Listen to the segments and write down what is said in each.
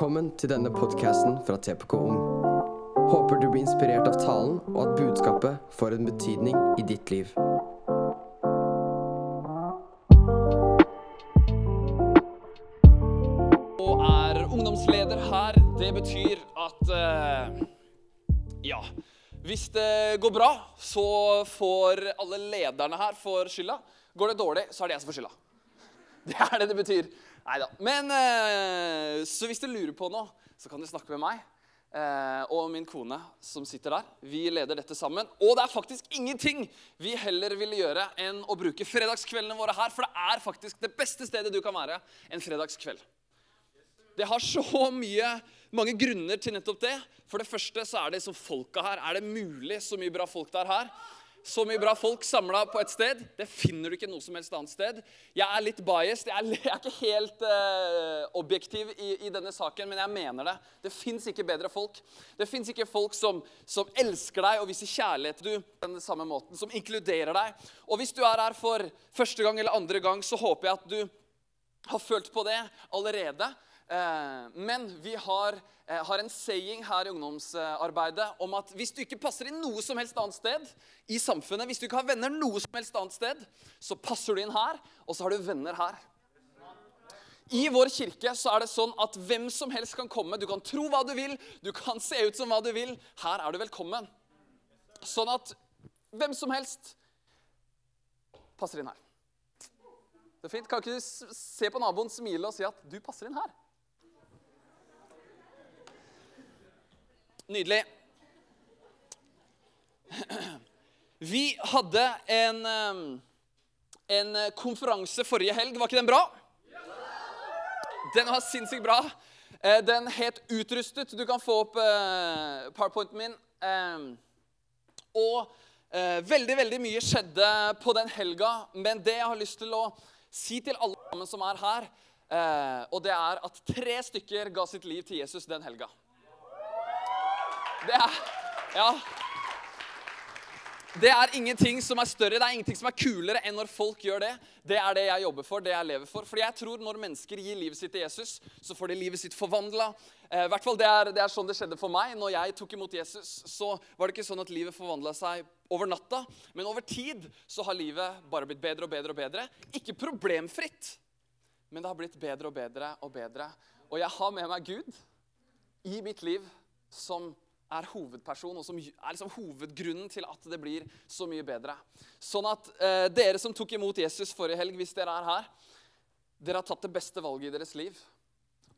Velkommen til denne podcasten fra TPK Ung. Håper du blir inspirert av talen, og at budskapet får en betydning i ditt liv. og er ungdomsleder her. Det betyr at uh, Ja. Hvis det går bra, så får alle lederne her for skylda. Går det dårlig, så er det jeg som får skylda. Det er det det betyr. Neida. Men eh, Så hvis du lurer på noe, så kan du snakke med meg. Eh, og min kone som sitter der. Vi leder dette sammen. Og det er faktisk ingenting vi heller ville gjøre enn å bruke fredagskveldene våre her. For det er faktisk det beste stedet du kan være en fredagskveld. Det har så mye, mange grunner til nettopp det. For det første så er det som folka her. Er det mulig så mye bra folk det er her? Så mye bra folk samla på et sted. Det finner du ikke noe som helst annet sted. Jeg er litt biased. Jeg er, jeg er ikke helt uh, objektiv i, i, denne saken, men jeg mener det. Det fins ikke bedre folk. Det fins ikke folk som, som, elsker deg og viser kjærlighet til du den samme måten, som inkluderer deg. Og hvis du er her for første gang eller andre gang, så håper jeg at du har følt på det allerede. Eh, men vi har, eh, har, en saying her i ungdomsarbeidet om at hvis du ikke passer inn noe som helst annet sted i samfunnet, hvis du ikke har venner noe som helst annet sted, så passer du inn her, og så har du venner her. I vår kirke så er det sånn at hvem som helst kan komme. Du kan tro hva du vil, du kan se ut som hva du vil. Her er du velkommen. Sånn at hvem som helst passer inn her. Det er fint. Kan ikke du se på naboen, smile og si at du passer inn her? Nydelig. Vi hadde en, en konferanse forrige helg. Var ikke den bra? Den var sinnssykt bra. Eh, den het 'Utrustet'. Du kan få opp eh, powerpointen min. Og eh, veldig, veldig mye skjedde på den helga. Men det jeg har lyst til å si til alle sammen som er her, og det er at tre stykker ga sitt liv til Jesus den helga. Det er Ja. Det er ingenting som er større, det er ingenting som er kulere enn når folk gjør det. Det er det jeg jobber for, det jeg lever for. Fordi jeg tror når mennesker gir livet sitt til Jesus, så får de livet sitt forvandla. Eh, hvert fall det er, det er, sånn det skjedde for meg. Når jeg tok imot Jesus, så var det ikke sånn at livet forvandla seg over natta. Men over tid så har livet bare blitt bedre og bedre og bedre. Ikke problemfritt, men det har blitt bedre og bedre og bedre. Og jeg har med meg Gud i mitt liv som er hovedperson, og som er liksom hovedgrunnen til at det blir så mye bedre. Sånn at eh, dere som tok imot Jesus forrige helg, hvis dere er her, dere har tatt det beste valget i deres liv.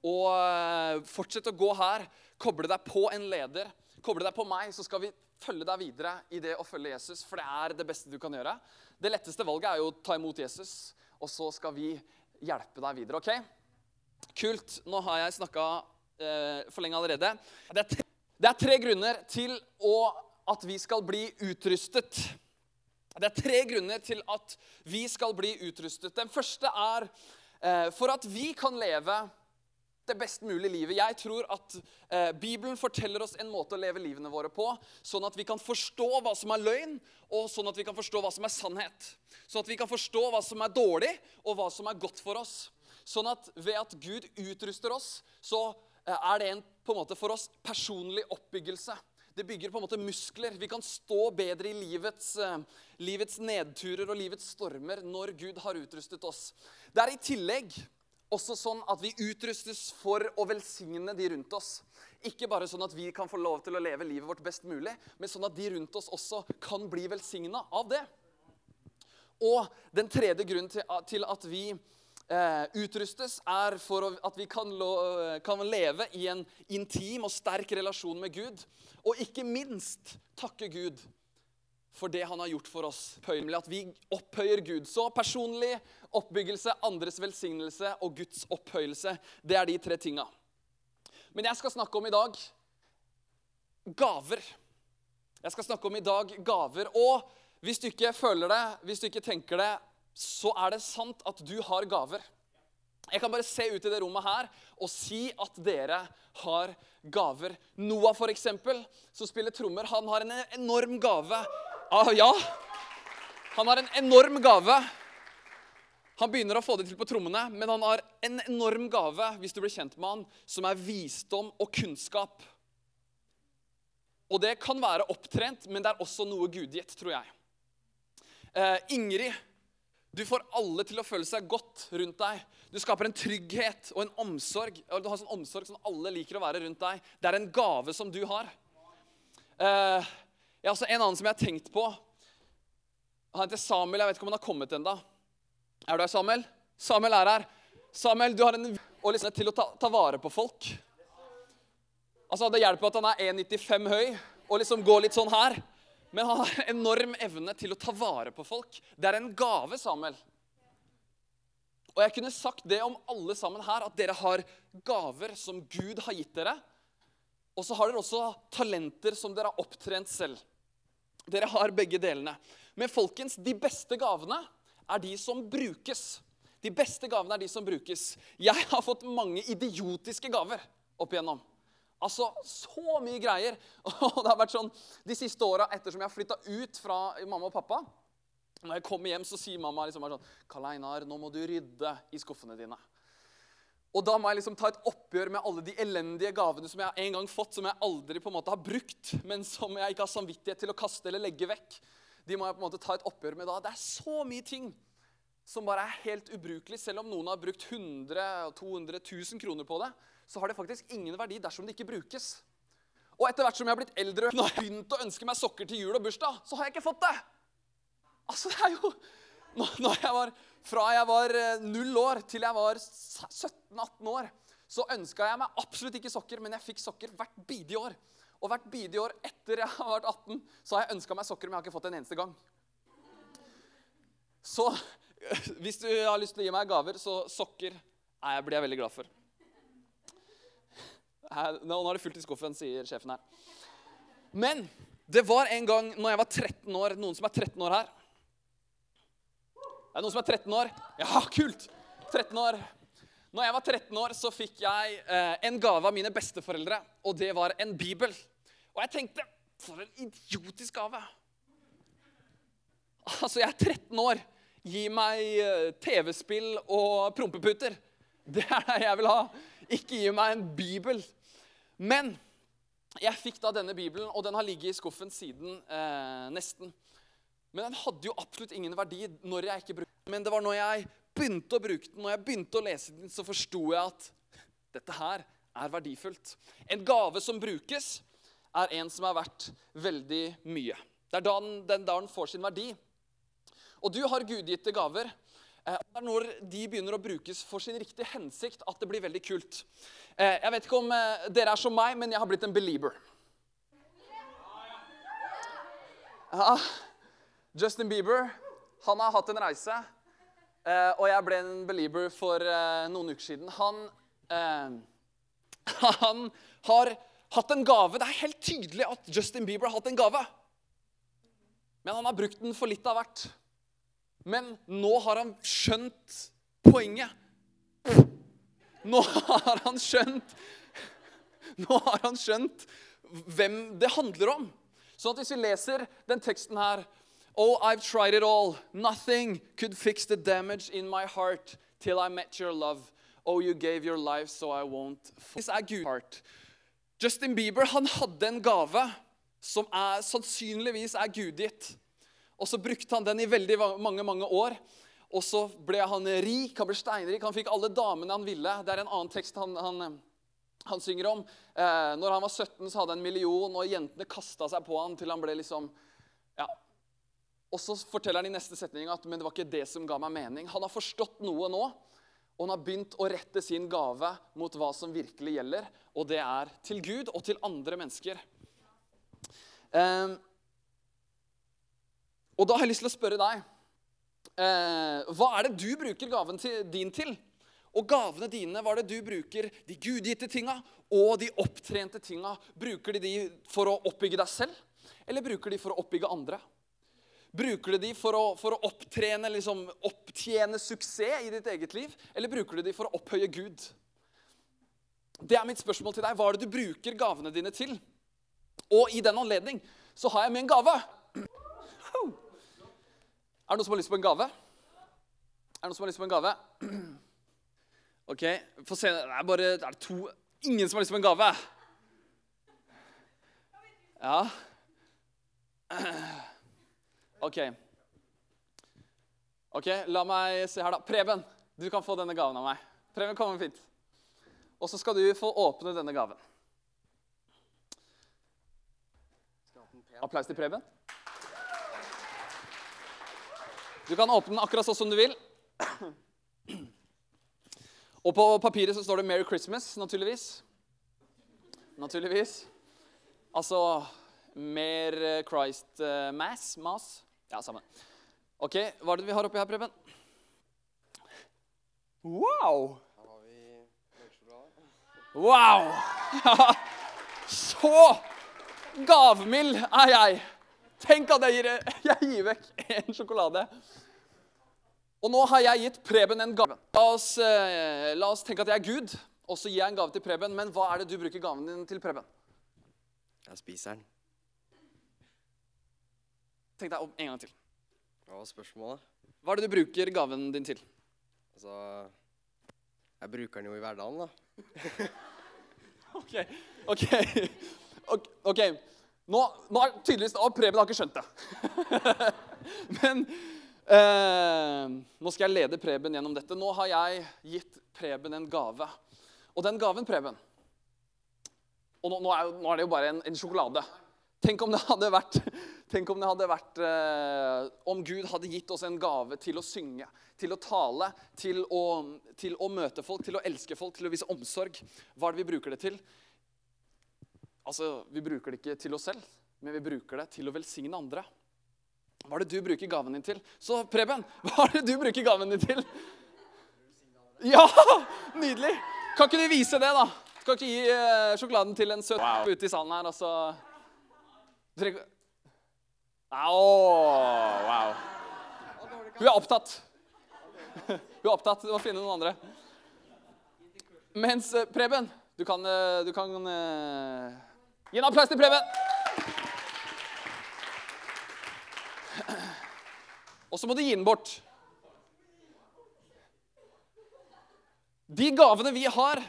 Og eh, fortsett å gå her. Koble deg på en leder. Koble deg på meg, så skal vi følge deg videre i det å følge Jesus. For det er det beste du kan gjøre. Det letteste valget er jo å ta imot Jesus, og så skal vi hjelpe deg videre. ok? Kult. Nå har jeg snakka eh, for lenge allerede. Det er det er tre grunner til at vi skal bli utrustet. Det er tre grunner til at vi skal bli utrustet. Den første er eh, for at vi kan leve det best mulige livet. Jeg tror at eh, Bibelen forteller oss en måte å leve livene våre på, sånn at vi kan forstå hva som er løgn, og sånn at vi kan forstå hva som er sannhet. Sånn at vi kan forstå hva som er dårlig, og hva som er godt for oss. Sånn at ved at Gud utruster oss, så Eh, er det en på en måte for oss personlig oppbyggelse. Det bygger på en måte muskler. Vi kan stå bedre i livets, uh, livets nedturer og livets stormer når Gud har utrustet oss. Det er i tillegg også sånn at vi utrustes for å velsigne de rundt oss. Ikke bare sånn at vi kan få lov til å leve livet vårt best mulig, men sånn at de rundt oss også kan bli velsigna av det. Og den tredje grunnen til at vi eh, utrustes, er for at vi kan, kan, leve i en intim og sterk relasjon med Gud. Og ikke minst takke Gud for det han har gjort for oss. At vi opphøyer Gud. Så personlig oppbyggelse, andres velsignelse og Guds opphøyelse. Det er de tre tinga. Men jeg skal snakke om i dag gaver. Jeg skal snakke om i dag gaver. Og hvis du ikke føler det, hvis du ikke tenker det, så er det sant at du har gaver. Jeg kan bare se ut i det rommet her og si at dere har gaver. Noah, for eksempel, som spiller trommer, han har en enorm gave. Ah, ja, han har en enorm gave. Han begynner å få det til på trommene, men han har en enorm gave hvis du blir kjent med han, som er visdom og kunnskap. Og det kan være opptrent, men det er også noe gudgitt, tror jeg. Eh, Ingrid, du får alle til å føle seg godt rundt deg. Du skaper en trygghet og en omsorg. Du har sånn omsorg som alle liker å være rundt deg. Det er en gave som du har. Har også en annen som jeg har tenkt på. Han heter Samuel. Jeg vet ikke om han har kommet ennå. Er du her, Samuel? Samuel er her. Samuel, du har en og liksom til å ta, ta vare på folk. Altså, Det hjelper at han er 1,95 høy og liksom går litt sånn her. Men han har enorm evne til å ta vare på folk. Det er en gave, Samuel. Og jeg kunne sagt det om alle sammen her, at dere har gaver som Gud har gitt dere. Og så har dere også talenter som dere har opptrent selv. Dere har begge delene. Men folkens, de beste gavene er de som brukes. De beste gavene er de som brukes. Jeg har fått mange idiotiske gaver opp igjennom. Altså, så mye greier. Og det har vært sånn de siste åra ettersom jeg har flytta ut fra mamma og pappa. Når jeg kommer hjem, så sier mamma liksom sånn Karl Einar, nå må du rydde i skuffene dine. Og da må jeg liksom ta et oppgjør med alle de elendige gavene som jeg en gang fått, som jeg aldri på en måte har brukt, men som jeg ikke har samvittighet til å kaste eller legge vekk. De må jeg på en måte ta et oppgjør med da. Det er så mye ting som bare er helt ubrukelig. Selv om noen har brukt 100 200 000 kroner på det, så har det faktisk ingen verdi dersom det ikke brukes. Og etter hvert som jeg har blitt eldre og har begynt å ønske meg sokker til jul og bursdag, så har jeg ikke fått det. Altså, det er jo jeg var, Fra jeg var eh, null år til jeg var 17-18 år, så ønska jeg meg absolutt ikke sokker, men jeg fikk sokker hvert bidige år. Og hvert bidige år etter jeg har vært 18, så har jeg ønska meg sokker, men jeg har ikke fått en eneste gang. Så hvis du har lyst til å gi meg gaver, så sokker blir jeg veldig glad for. Nå har det fullt i skuffen, sier sjefen her. Men det var en gang når jeg var 13 år Noen som er 13 år her? Er det noen som er 13 år? Ja, kult! 13 år. Når jeg var 13 år, så fikk jeg eh, en gave av mine besteforeldre, og det var en bibel. Og jeg tenkte For en idiotisk gave! Altså, jeg er 13 år. Gi meg eh, TV-spill og prompeputer. Det er det jeg vil ha. Ikke gi meg en bibel. Men jeg fikk da denne bibelen, og den har ligget i skuffen siden eh, nesten. Men den hadde jo absolutt ingen verdi når jeg ikke brukte den. Men det var når jeg begynte å bruke den, når jeg begynte å lese den, så forsto jeg at dette her er verdifullt. En gave som brukes, er en som er verdt veldig mye. Det er da den, den, da den får sin verdi. Og du har gudgitte gaver. Eh, det er når de begynner å brukes for sin riktige hensikt, at det blir veldig kult. Eh, jeg vet ikke om eh, dere er som meg, men jeg har blitt en belieber. Ja, Justin Bieber han har hatt en reise, og jeg ble en belieber for noen uker siden. Han, han har hatt en gave. Det er helt tydelig at Justin Bieber har hatt en gave. Men han har brukt den for litt av hvert. Men nå har han skjønt poenget. Nå har han skjønt Nå har han skjønt hvem det handler om. Sånn at hvis vi leser den teksten her Oh, I've tried it all. Nothing could fix the damage in my heart till I met your love. Oh, you gave your life so I won't This er Guds heart. Justin Bieber han hadde en gave som er, sannsynligvis er gudgitt. Og så brukte han den i veldig mange, mange år. Og så ble han rik, han ble steinrik, han fikk alle damene han ville. Det er en annen tekst han, han, han synger om. Eh, når han var 17, så hadde han en million, og jentene kasta seg på han til han ble liksom ja. Og så forteller han i neste setning at men det var ikke det som ga meg mening. Han har forstått noe nå, og han har begynt å rette sin gave mot hva som virkelig gjelder, og det er til Gud og til andre mennesker. Eh, og da har jeg lyst til å spørre deg eh, Hva er det du bruker gaven til, din til? Og gavene dine, hva er det du bruker de gudgitte tinga og de opptrente tinga? Bruker de de for å oppbygge deg selv, eller bruker de for å oppbygge andre? Bruker du de for å, for å opptrene, liksom, opptjene suksess i ditt eget liv, eller bruker du de for å opphøye Gud? Det er mitt spørsmål til deg. Hva er det du bruker gavene dine til? Og i den anledning så har jeg med en gave. Er det noen som har lyst på en gave? Er det noen som har lyst på en gave? OK, få se. Det er bare det er to Ingen som har lyst på en gave? Ja. OK. Ok, La meg se her, da. Preben, du kan få denne gaven av meg. Preben, kom fint. Og så skal du få åpne denne gaven. Applaus til Preben. Du kan åpne den akkurat sånn som du vil. Og på papiret så står det 'Merry Christmas', naturligvis. Naturligvis. Altså mer Christ uh, Mass. Mass. Ja, sammen. Ok, Hva er det vi har oppi her, Preben? Wow! Her har vi melkesjokolade. Wow! Så gavmild er jeg. Tenk at jeg gir, jeg gir vekk en sjokolade. Og nå har jeg gitt Preben en gave. La oss, eh, la oss tenke at jeg er Gud, og så gir jeg en gave til Preben. Men hva er det du bruker gaven din til, Preben? Jeg spiser den. Tenk deg om en gang til. Hva var spørsmålet? Hva er det du bruker gaven din til? Altså Jeg bruker den jo i hverdagen, da. Ok, ok, ok. Nå, nå er tydeligvis Og Preben har ikke skjønt det. Men eh, nå skal jeg lede Preben gjennom dette. Nå har jeg gitt Preben en gave. Og den gaven, Preben Og nå, nå, er, nå er det jo bare en, en sjokolade. Tenk om det hadde vært, tenk om, det hadde vært eh, om Gud hadde gitt oss en gave til å synge, til å tale, til å, til å møte folk, til å elske folk, til å vise omsorg. Hva er det vi bruker det til? Altså, Vi bruker det ikke til oss selv, men vi bruker det til å velsigne andre. Hva er det du bruker gaven din til? Så Preben, hva er det du bruker gaven din til? Ja! Nydelig! Kan ikke du vise det, da? Kan ikke gi eh, sjokoladen til en søt wow. ute i salen her, og så trenger Au! Wow. Hun er opptatt. Hun er opptatt. Du må finne noen andre. Mens eh, Preben, du kan, eh, du kan eh, Gi en applaus til Preben. Og så må du gi den bort. De gavene vi har,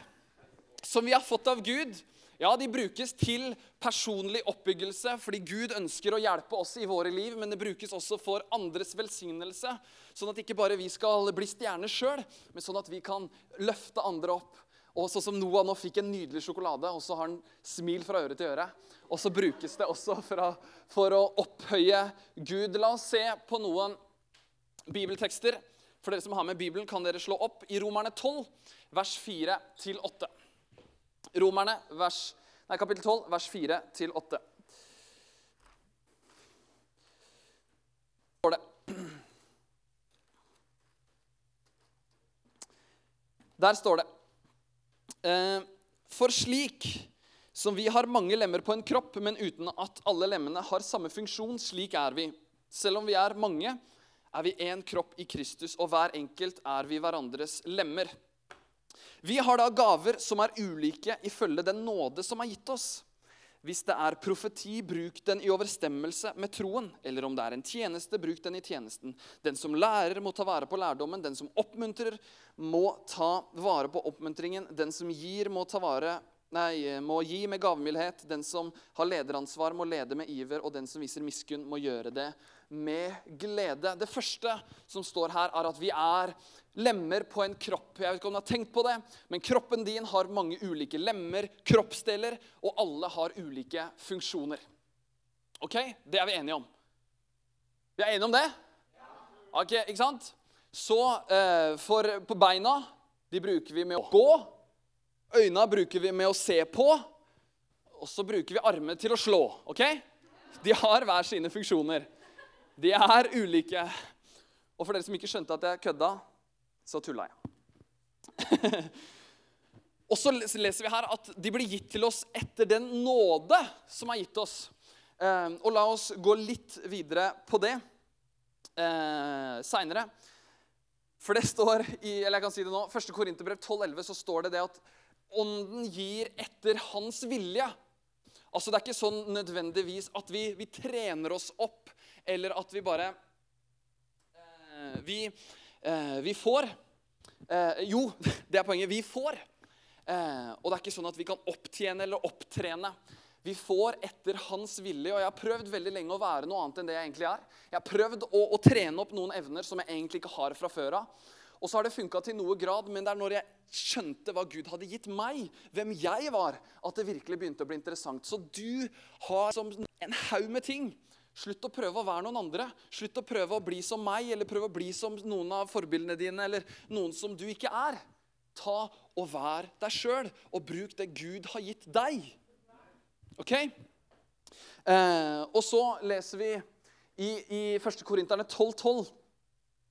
som vi har fått av Gud, ja, de brukes til personlig oppbyggelse fordi Gud ønsker å hjelpe oss i våre liv, men det brukes også for andres velsignelse, sånn at ikke bare vi skal bli stjerner sjøl, men sånn at vi kan løfte andre opp. Og sånn som Noah nå fikk en nydelig sjokolade, og så har han smil fra øre til øre. Og så brukes det også for å, for å opphøye Gud. La oss se på noen bibeltekster. For dere som har med Bibelen, kan dere slå opp i Romerne 12, vers 4-8. Romerne vers, nei, kapittel 12, vers 4-8. Står det. Der står det For slik som vi har mange lemmer på en kropp, men uten at alle lemmene har samme funksjon, slik er vi. Selv om vi er mange, er vi én kropp i Kristus, og hver enkelt er vi hverandres lemmer. Vi har da gaver som er ulike ifølge den nåde som er gitt oss. Hvis det er profeti, bruk den i overstemmelse med troen. Eller om det er en tjeneste, bruk den i tjenesten. Den som lærer, må ta vare på lærdommen. Den som oppmuntrer, må ta vare på oppmuntringen. Den som gir, må, vare, nei, må gi med gavmildhet. Den som har lederansvar, må lede med iver. Og den som viser miskunn, må gjøre det med glede. Det første som står her, er at vi er lemmer på en kropp. Jeg vet ikke om du har tenkt på det, men kroppen din har mange ulike lemmer, kroppsdeler, og alle har ulike funksjoner. Ok? Det er vi enige om. Vi er enige om det? Ok, ikke sant? Så eh, for på beina de bruker vi med å gå. Øynene bruker vi med å se på. Og så bruker vi armene til å slå. ok? De har hver sine funksjoner. De er ulike. Og for dere som ikke skjønte at jeg kødda, så tulla jeg. og så leser vi her at de blir gitt til oss etter den nåde som er gitt oss. Eh, og la oss gå litt videre på det eh, seinere. For det står i eller jeg kan si det nå, 1. Korinterbrev 12,11 så står det det at ånden gir etter hans vilje. Altså Det er ikke sånn nødvendigvis at vi, vi trener oss opp, eller at vi bare eh, Vi vi får eh, Jo, det er poenget. Vi får. Eh, og det er ikke sånn at vi kan opptjene eller opptrene. Vi får etter hans vilje. Og jeg har prøvd veldig lenge å være noe annet enn det jeg egentlig er. Jeg har prøvd å, å trene opp noen evner som jeg egentlig ikke har fra før av. Og så har det funka til noe grad, men det er når jeg skjønte hva Gud hadde gitt meg, hvem jeg var, at det virkelig begynte å bli interessant. Så du har som en haug med ting. Slutt å prøve å være noen andre. Slutt å prøve å bli som meg eller prøve å bli som noen av forbildene dine eller noen som du ikke er. Ta og vær deg sjøl, og bruk det Gud har gitt deg. Ok? Eh, og så leser vi i, i 1. Korinterne 12,12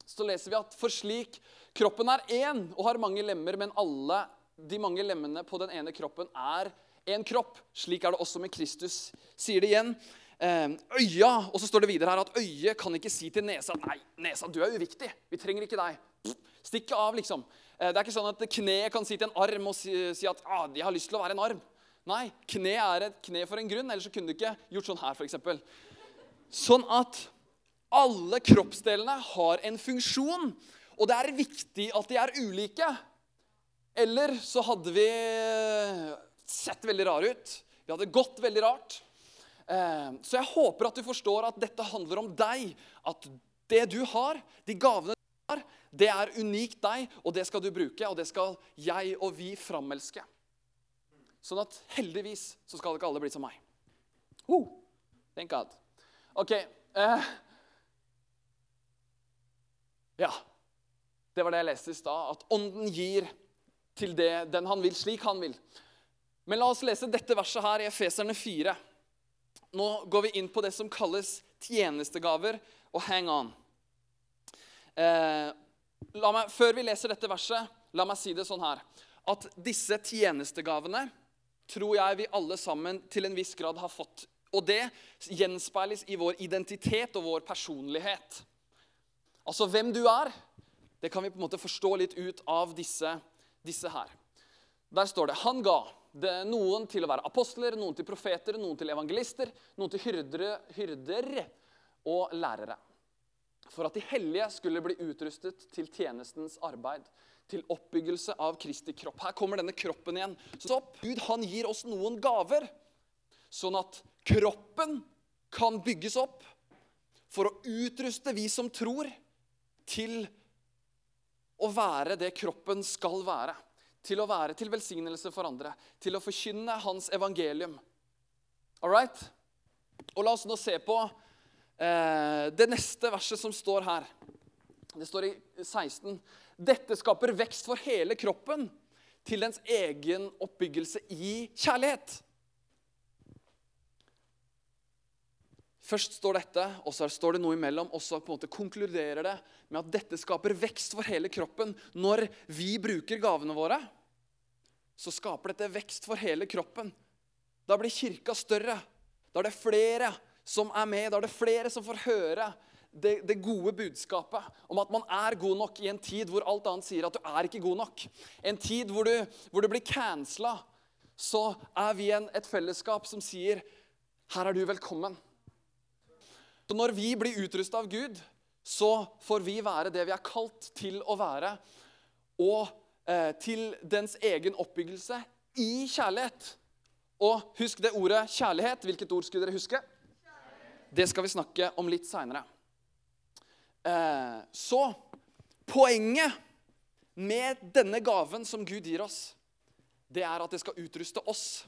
så leser vi at for slik kroppen er én og har mange lemmer, men alle de mange lemmene på den ene kroppen er én kropp. Slik er det også med Kristus. Sier det igjen. Eh, øya, Og så står det videre her at øyet kan ikke si til nesa Nei, nesa, du er uviktig. Vi trenger ikke deg. Stikk av, liksom. Eh, det er ikke sånn at kneet kan si til en arm og si, si at ah, jeg har lyst til å være en arm. Nei, kne er et kne for en grunn, ellers så kunne du ikke gjort sånn her, f.eks. Sånn at alle kroppsdelene har en funksjon, og det er viktig at de er ulike. Eller så hadde vi sett veldig rare ut. Vi hadde gått veldig rart. Eh, så jeg håper at du forstår at dette handler om deg. At det du har, de gavene du har, det er unikt deg, og det skal du bruke. Og det skal jeg og vi framelske. Sånn at heldigvis så skal ikke alle bli som meg. Oh, thank God. OK. Eh, ja. Det var det jeg leste i stad. At ånden gir til det den han vil, slik han vil. Men la oss lese dette verset her i Efeserne 4. Nå går vi inn på det som kalles tjenestegaver, og hang on. Eh, meg, før vi leser dette verset, la meg si det sånn her. At disse tjenestegavene tror jeg vi alle sammen til en viss grad har fått. Og det gjenspeiles i vår identitet og vår personlighet. Altså hvem du er, det kan vi på en måte forstå litt ut av disse, disse her. Der står det Han ga noen til å være apostler, noen til profeter, noen til evangelister, noen til hyrdere, hyrder og lærere. For at de hellige skulle bli utrustet til tjenestens arbeid til oppbyggelse av Kristi kropp. Her kommer denne kroppen igjen. Så Gud han gir oss noen gaver, sånn at kroppen kan bygges opp for å utruste vi som tror, til å være det kroppen skal være. Til å være til velsignelse for andre. Til å forkynne hans evangelium. All right? Og la oss nå se på eh, det neste verset som står her. Det står i 16. Dette skaper vekst for hele kroppen til dens egen oppbyggelse i kjærlighet. Først står dette, og så står det noe imellom, og så på en måte konkluderer det med at dette skaper vekst for hele kroppen. Når vi bruker gavene våre, så skaper dette vekst for hele kroppen. Da blir kirka større. Da er det flere som er med. Da er det flere som får høre det, det, gode budskapet om at man er god nok i en tid hvor alt annet sier at du er ikke god nok. En tid hvor du, hvor du blir cancela. Så er vi en, et fellesskap som sier, 'Her er du velkommen'. Så når vi blir utrusta av Gud, så får vi være det vi er kalt til å være. Og eh, til dens egen oppbyggelse i kjærlighet. Og husk det ordet kjærlighet. Hvilket ord skulle dere huske? Det skal vi snakke om litt seinere. Eh, så poenget med denne gaven som Gud gir oss, det er at det skal utruste oss.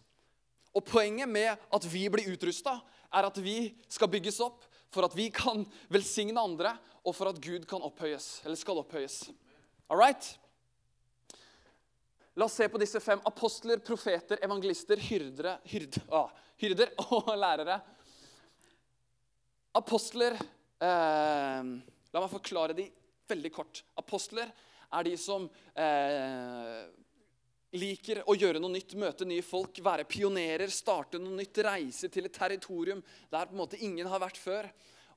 Og poenget med at vi blir utrusta, er at vi skal bygges opp for at vi kan velsigne andre, og for at Gud kan opphøyes, eller skal opphøyes. All right? La oss se på disse fem apostler, profeter, evangelister, hyrdere, hyrd, ah, hyrder og lærere. Apostler eh, La meg forklare de veldig kort. Apostler er de som eh, liker å gjøre noe nytt, møte nye folk, være pionerer, starte noe nytt, reise til et territorium der på en måte ingen har vært før,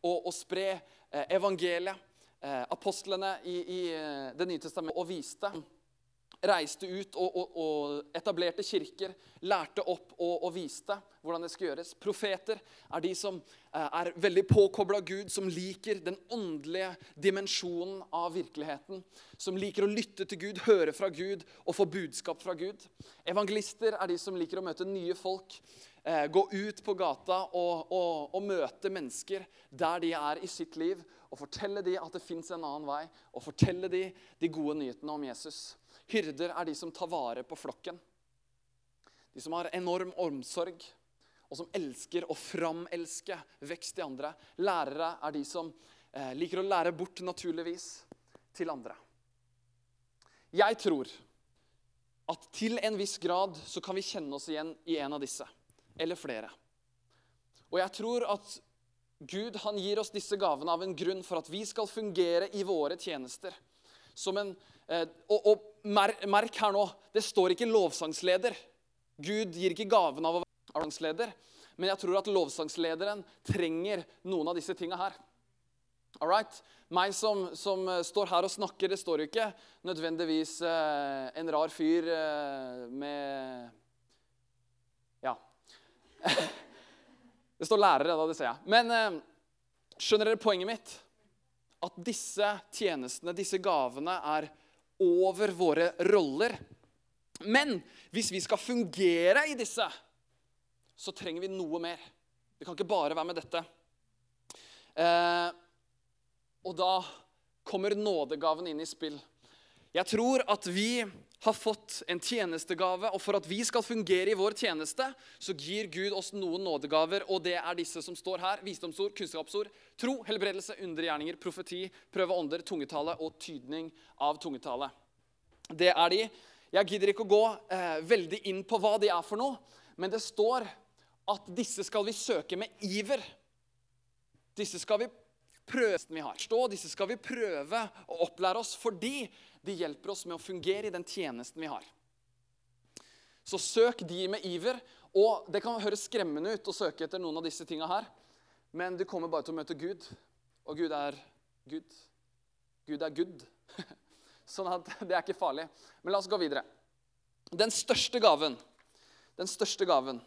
og, og spre eh, evangeliet. Eh, apostlene i, i, eh, Det nye testamentet og viste reiste ut og, og, og etablerte kirker, lærte opp og, og, viste hvordan det skal gjøres. Profeter er de som eh, er veldig påkobla Gud, som liker den åndelige dimensjonen av virkeligheten. Som liker å lytte til Gud, høre fra Gud og få budskap fra Gud. Evangelister er de som liker å møte nye folk. Eh, gå ut på gata og, og møte mennesker der de er i sitt liv. Og fortelle dem at det fins en annen vei, og fortelle dem de gode nyhetene om Jesus. Hyrder er de som tar vare på flokken. De som har enorm omsorg, og som elsker å framelske vekst i andre. Lærere er de som eh, liker å lære bort naturligvis til andre. Jeg tror at til en viss grad så kan vi kjenne oss igjen i en av disse, eller flere. Og jeg tror at Gud han gir oss disse gavene av en grunn for at vi skal fungere i våre tjenester som en og, og merk, merk her nå, det står ikke lovsangsleder. Gud gir ikke gaven av å være lovsangsleder. Men jeg tror at lovsangslederen trenger noen av disse tinga her. All right? Meg som, som, eh, står her og snakker, det står jo ikke nødvendigvis eh, en rar fyr eh, med Ja. det står lærere, da, det ser jeg. Men eh, skjønner dere poenget mitt? At disse tjenestene, disse gavene, er over våre roller. Men hvis vi skal fungere i disse, så trenger vi noe mer. Det kan ikke bare være med dette. Eh, og da kommer nådegaven inn i spill. Jeg tror at vi har fått en tjenestegave, og for at vi skal fungere i vår tjeneste, så gir Gud oss noen nådegaver, og det er disse som står her. Visdomsord, kunnskapsord, tro, helbredelse, undergjerninger, profeti, prøve ånder, tungetale og tydning av tungetale. Det er de. Jeg gidder ikke å gå eh, veldig inn på hva de er for noe, men det står at disse skal vi søke med iver. Disse skal vi prøve vi har. Stå, disse skal vi prøve å opplære oss fordi de hjelper oss med å fungere i den tjenesten vi har. Så søk de med iver. Og det kan høres skremmende ut å søke etter noen av disse tinga her, men du kommer bare til å møte Gud, og Gud er Gud. Gud er good. Sånn at det er ikke farlig. Men la oss gå videre. Den største gaven. Den største gaven.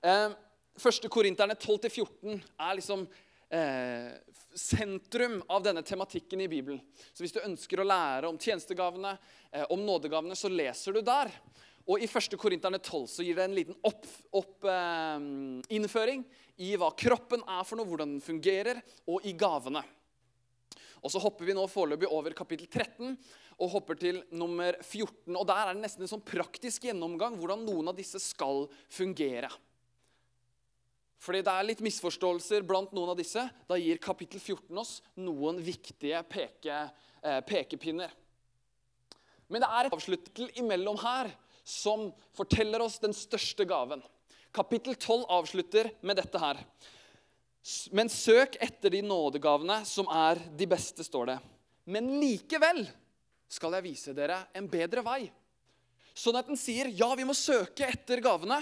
Eh, første Korinterne 12-14 er liksom eh, sentrum av denne tematikken i Bibelen. Så hvis du ønsker å lære om tjenestegavene, eh, om nådegavene, så leser du der. Og I 1. Korinterne 12 så gir det en liten opp, opp, eh, innføring i hva kroppen er for noe, hvordan den fungerer, og i gavene. Og Så hopper vi nå foreløpig over kapittel 13 og hopper til nummer 14. og Der er det nesten en sånn praktisk gjennomgang hvordan noen av disse skal fungere. Fordi det er litt misforståelser blant noen av disse. Da gir kapittel 14 oss noen viktige peke, eh, pekepinner. Men det er et avsluttel imellom her som forteller oss den største gaven. Kapittel 12 avslutter med dette her. Men søk etter de nådegavene som er de beste, står det. Men likevel skal jeg vise dere en bedre vei. Sånn at den sier ja, vi må søke etter gavene.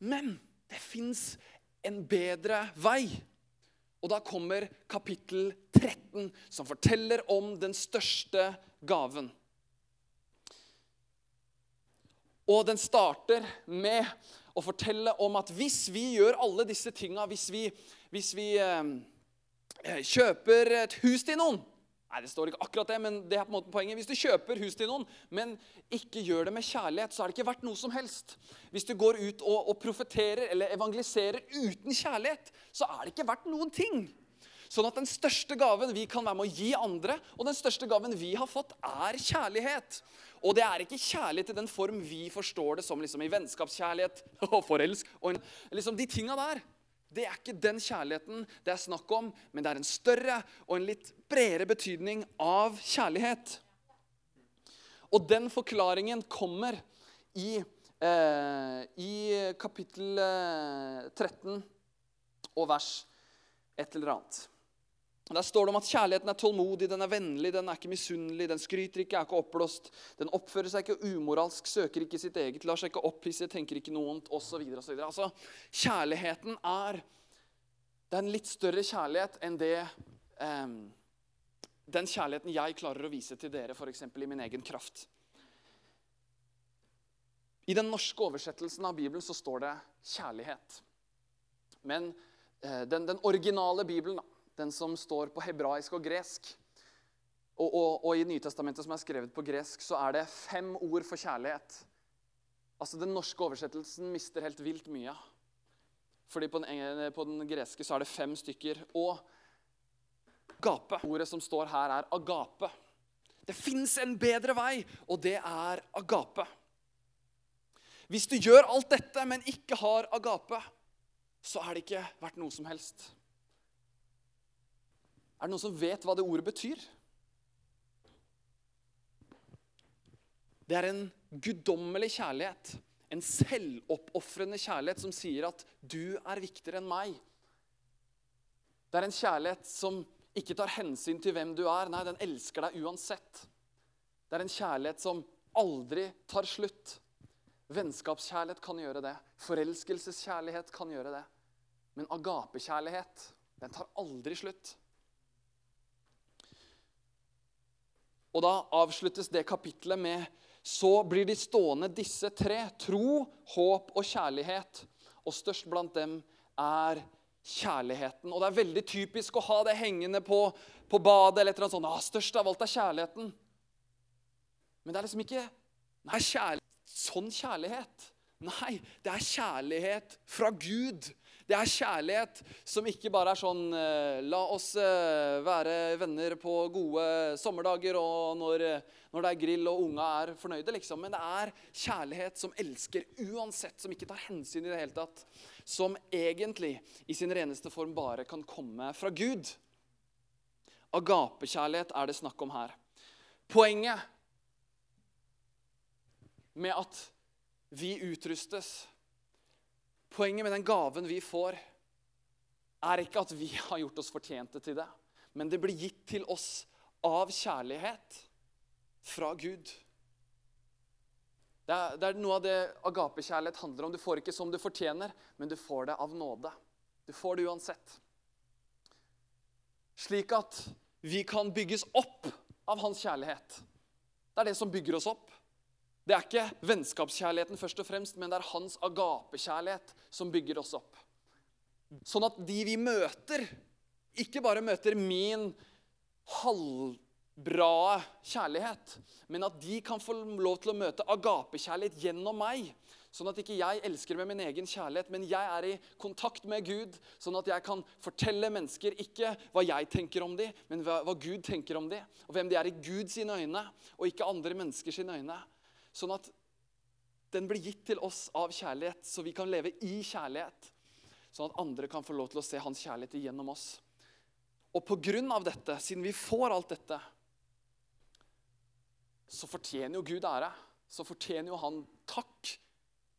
Men det fins en bedre vei. Og da kommer kapittel 13, som forteller om den største gaven. Og den starter med å fortelle om at hvis vi gjør alle disse tinga, hvis vi, hvis vi eh, kjøper et hus til noen Nei, det står ikke akkurat det, men det er på en måte poenget. Hvis du kjøper hus til noen, men ikke gjør det med kjærlighet, så er det ikke verdt noe som helst. Hvis du går ut og, og profeterer eller evangeliserer uten kjærlighet, så er det ikke verdt noen ting. Sånn at den største gaven vi kan være med å gi andre, og den største gaven vi har fått, er kjærlighet. Og det er ikke kjærlighet i den form vi forstår det som liksom i vennskapskjærlighet og forelsk. og liksom de tinga der. Det er ikke den kjærligheten det er snakk om, men det er en større og en litt bredere betydning av kjærlighet. Og den forklaringen kommer i, eh, i kapittel 13 eh, og vers et eller annet. Der står det om at kjærligheten er tålmodig, den er vennlig, den er ikke misunnelig, den skryter ikke, er ikke oppblåst, den oppfører seg ikke umoralsk, søker ikke sitt eget, lar seg ikke opphisse, tenker ikke noe vondt, osv. Altså, kjærligheten er Det er en litt større kjærlighet enn det, eh, den kjærligheten jeg klarer å vise til dere, f.eks. i min egen kraft. I den norske oversettelsen av Bibelen så står det 'kjærlighet'. Men eh, den, den, originale Bibelen, da, den som står på hebraisk og gresk og, og, og i Nytestamentet, som er skrevet på gresk, så er det fem ord for kjærlighet. Altså, Den norske oversettelsen mister helt vilt mye. Fordi på den, på den greske så er det fem stykker. Og agape. Ordet som står her, er agape. Det fins en bedre vei, og det er agape. Hvis du gjør alt dette, men ikke har agape, så er det ikke verdt noe som helst. Er det noen som vet hva det ordet betyr? Det er en guddommelig kjærlighet. En selvoppofrende kjærlighet som sier at 'du er viktigere enn meg'. Det er en kjærlighet som ikke tar hensyn til hvem du er. Nei, den elsker deg uansett. Det er en kjærlighet som aldri tar slutt. Vennskapskjærlighet kan gjøre det. Forelskelseskjærlighet kan gjøre det. Men agapekjærlighet, den tar aldri slutt. Og da avsluttes det kapitlet med så blir de stående disse tre tro, håp og kjærlighet. Og størst blant dem er kjærligheten. Og det er veldig typisk å ha det hengende på, på badet eller et eller annet sånt. Ah, størst av alt er kjærligheten. Men det er liksom ikke Nei, kjærlighet, sånn kjærlighet. Nei, det er kjærlighet fra Gud. Det er kjærlighet som ikke bare er sånn eh, La oss eh, være venner på gode sommerdager og når, når det er grill og unga er fornøyde, liksom. Men det er kjærlighet som elsker uansett, som ikke tar hensyn i det hele tatt. Som egentlig i sin reneste form bare kan komme fra Gud. Agapekjærlighet er det snakk om her. Poenget med at vi utrustes Poenget med den gaven vi får, er ikke at vi har gjort oss fortjente til det, men det blir gitt til oss av kjærlighet fra Gud. Det er, det er noe av det agapekjærlighet handler om. Du får ikke som du fortjener, men du får det av nåde. Du får det uansett. Slik at vi kan bygges opp av hans kjærlighet. Det er det som bygger oss opp. Det er ikke vennskapskjærligheten først og fremst, men det er hans agapekjærlighet som bygger oss opp. Sånn at de vi møter, ikke bare møter min halvbra kjærlighet, men at de kan få lov til å møte agapekjærlighet gjennom meg. Sånn at ikke jeg elsker med min egen kjærlighet, men jeg er i kontakt med Gud. Sånn at jeg kan fortelle mennesker ikke hva jeg tenker om dem, men hva, Gud tenker om dem. Og hvem de er i Guds øyne, og ikke andre menneskers øyne. Sånn at den blir gitt til oss av kjærlighet, så vi kan leve i kjærlighet. Sånn at andre kan få lov til å se hans kjærlighet igjennom oss. Og på grunn av dette, siden vi får alt dette, så fortjener jo Gud ære. Så fortjener jo han takk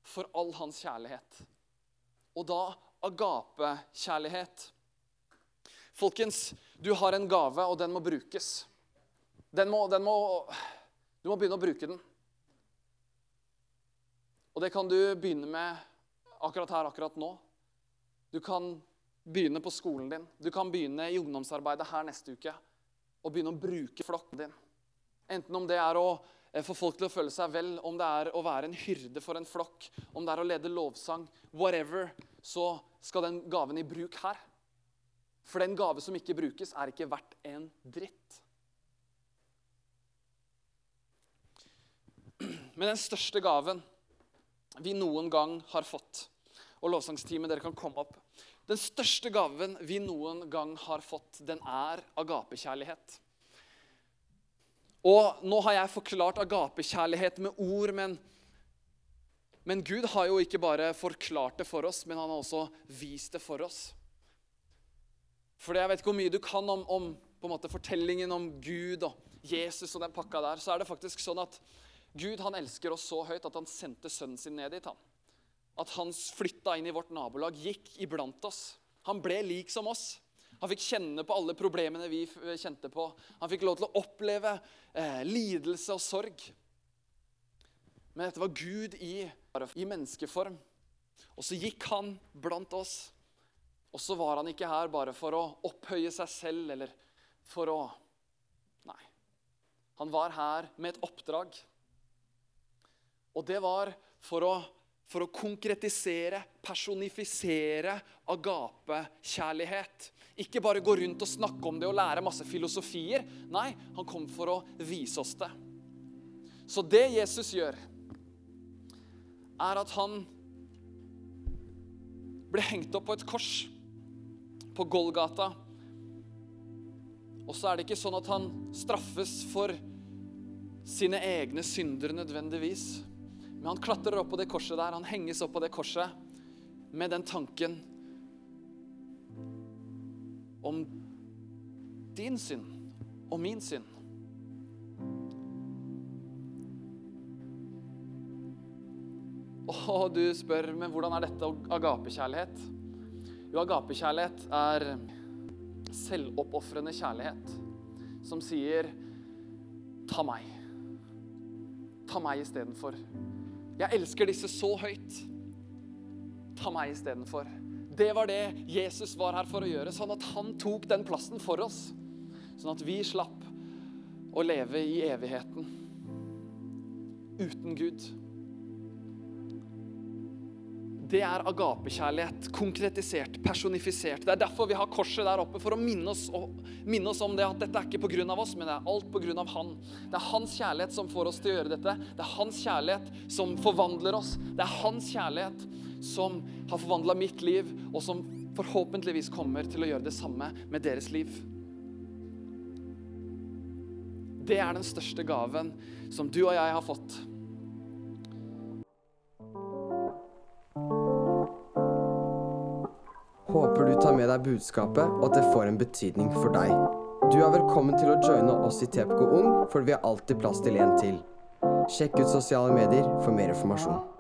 for all hans kjærlighet. Og da agapekjærlighet. Folkens, du har en gave, og den må brukes. Den må, den må, du må begynne å bruke den. Og det kan du begynne med akkurat her, akkurat nå. Du kan begynne på skolen din. Du kan begynne i ungdomsarbeidet her neste uke og begynne å bruke flokken din. Enten om det er å eh, få folk til å føle seg vel, om det er å være en hyrde for en flokk, om det er å lede lovsang, whatever, så skal den gaven i bruk her. For den gave som ikke brukes, er ikke verdt en dritt. Men den største gaven vi noen gang har fått. Og lovsangsteamet, dere kan komme opp. Den største gaven vi noen gang har fått, den er agapekjærlighet. Og nå har jeg forklart agapekjærlighet med ord, men, men Gud har jo ikke bare forklart det for oss, men han har også vist det for oss. For jeg vet ikke hvor mye du kan om, om på en måte, fortellingen om Gud og Jesus og den pakka der, så er det faktisk sånn at Gud han elsker oss så høyt at han sendte sønnen sin ned dit. han. At han flytta inn i vårt nabolag, gikk iblant oss. Han ble lik som oss. Han fikk kjenne på alle problemene vi kjente på. Han fikk lov til å oppleve eh, lidelse og sorg. Men dette var Gud i, i menneskeform. Og så gikk han blant oss. Og så var han ikke her bare for å opphøye seg selv eller for å Nei. Han var her med et oppdrag. Og det var for å, for å konkretisere, personifisere agape-kjærlighet. Ikke bare gå rundt og snakke om det og lære masse filosofier. Nei, han kom for å vise oss det. Så det Jesus gjør, er at han ble hengt opp på et kors på Golgata. Og så er det ikke sånn at han straffes for sine egne synder nødvendigvis. Men han klatrer opp på det korset der, han henges opp på det korset med den tanken om din synd og min synd. Og du spør, men hvordan er dette agapekjærlighet? Jo, agapekjærlighet er selvoppofrende kjærlighet som sier ta meg. Ta meg istedenfor. Jeg elsker disse så høyt. Ta meg istedenfor. Det var det Jesus var her for å gjøre, sånn at han tok den plassen for oss. Sånn at vi slapp å leve i evigheten uten Gud. Det er agapekjærlighet. Konkretisert, personifisert. Det er derfor vi har korset der oppe, for å minne oss, minne oss om det at dette er ikke pga. oss, men det er alt pga. Han. Det er hans kjærlighet som får oss til å gjøre dette. Det er hans kjærlighet som forvandler oss. Det er hans kjærlighet som har forvandla mitt liv, og som forhåpentligvis kommer til å gjøre det samme med deres liv. Det er den største gaven som du og jeg har fått. Deg budskapet, og at det får en betydning for deg. Du er velkommen til å joine oss i TPK Ung, for vi har alltid plass til en til. Sjekk ut sosiale medier for mer informasjon.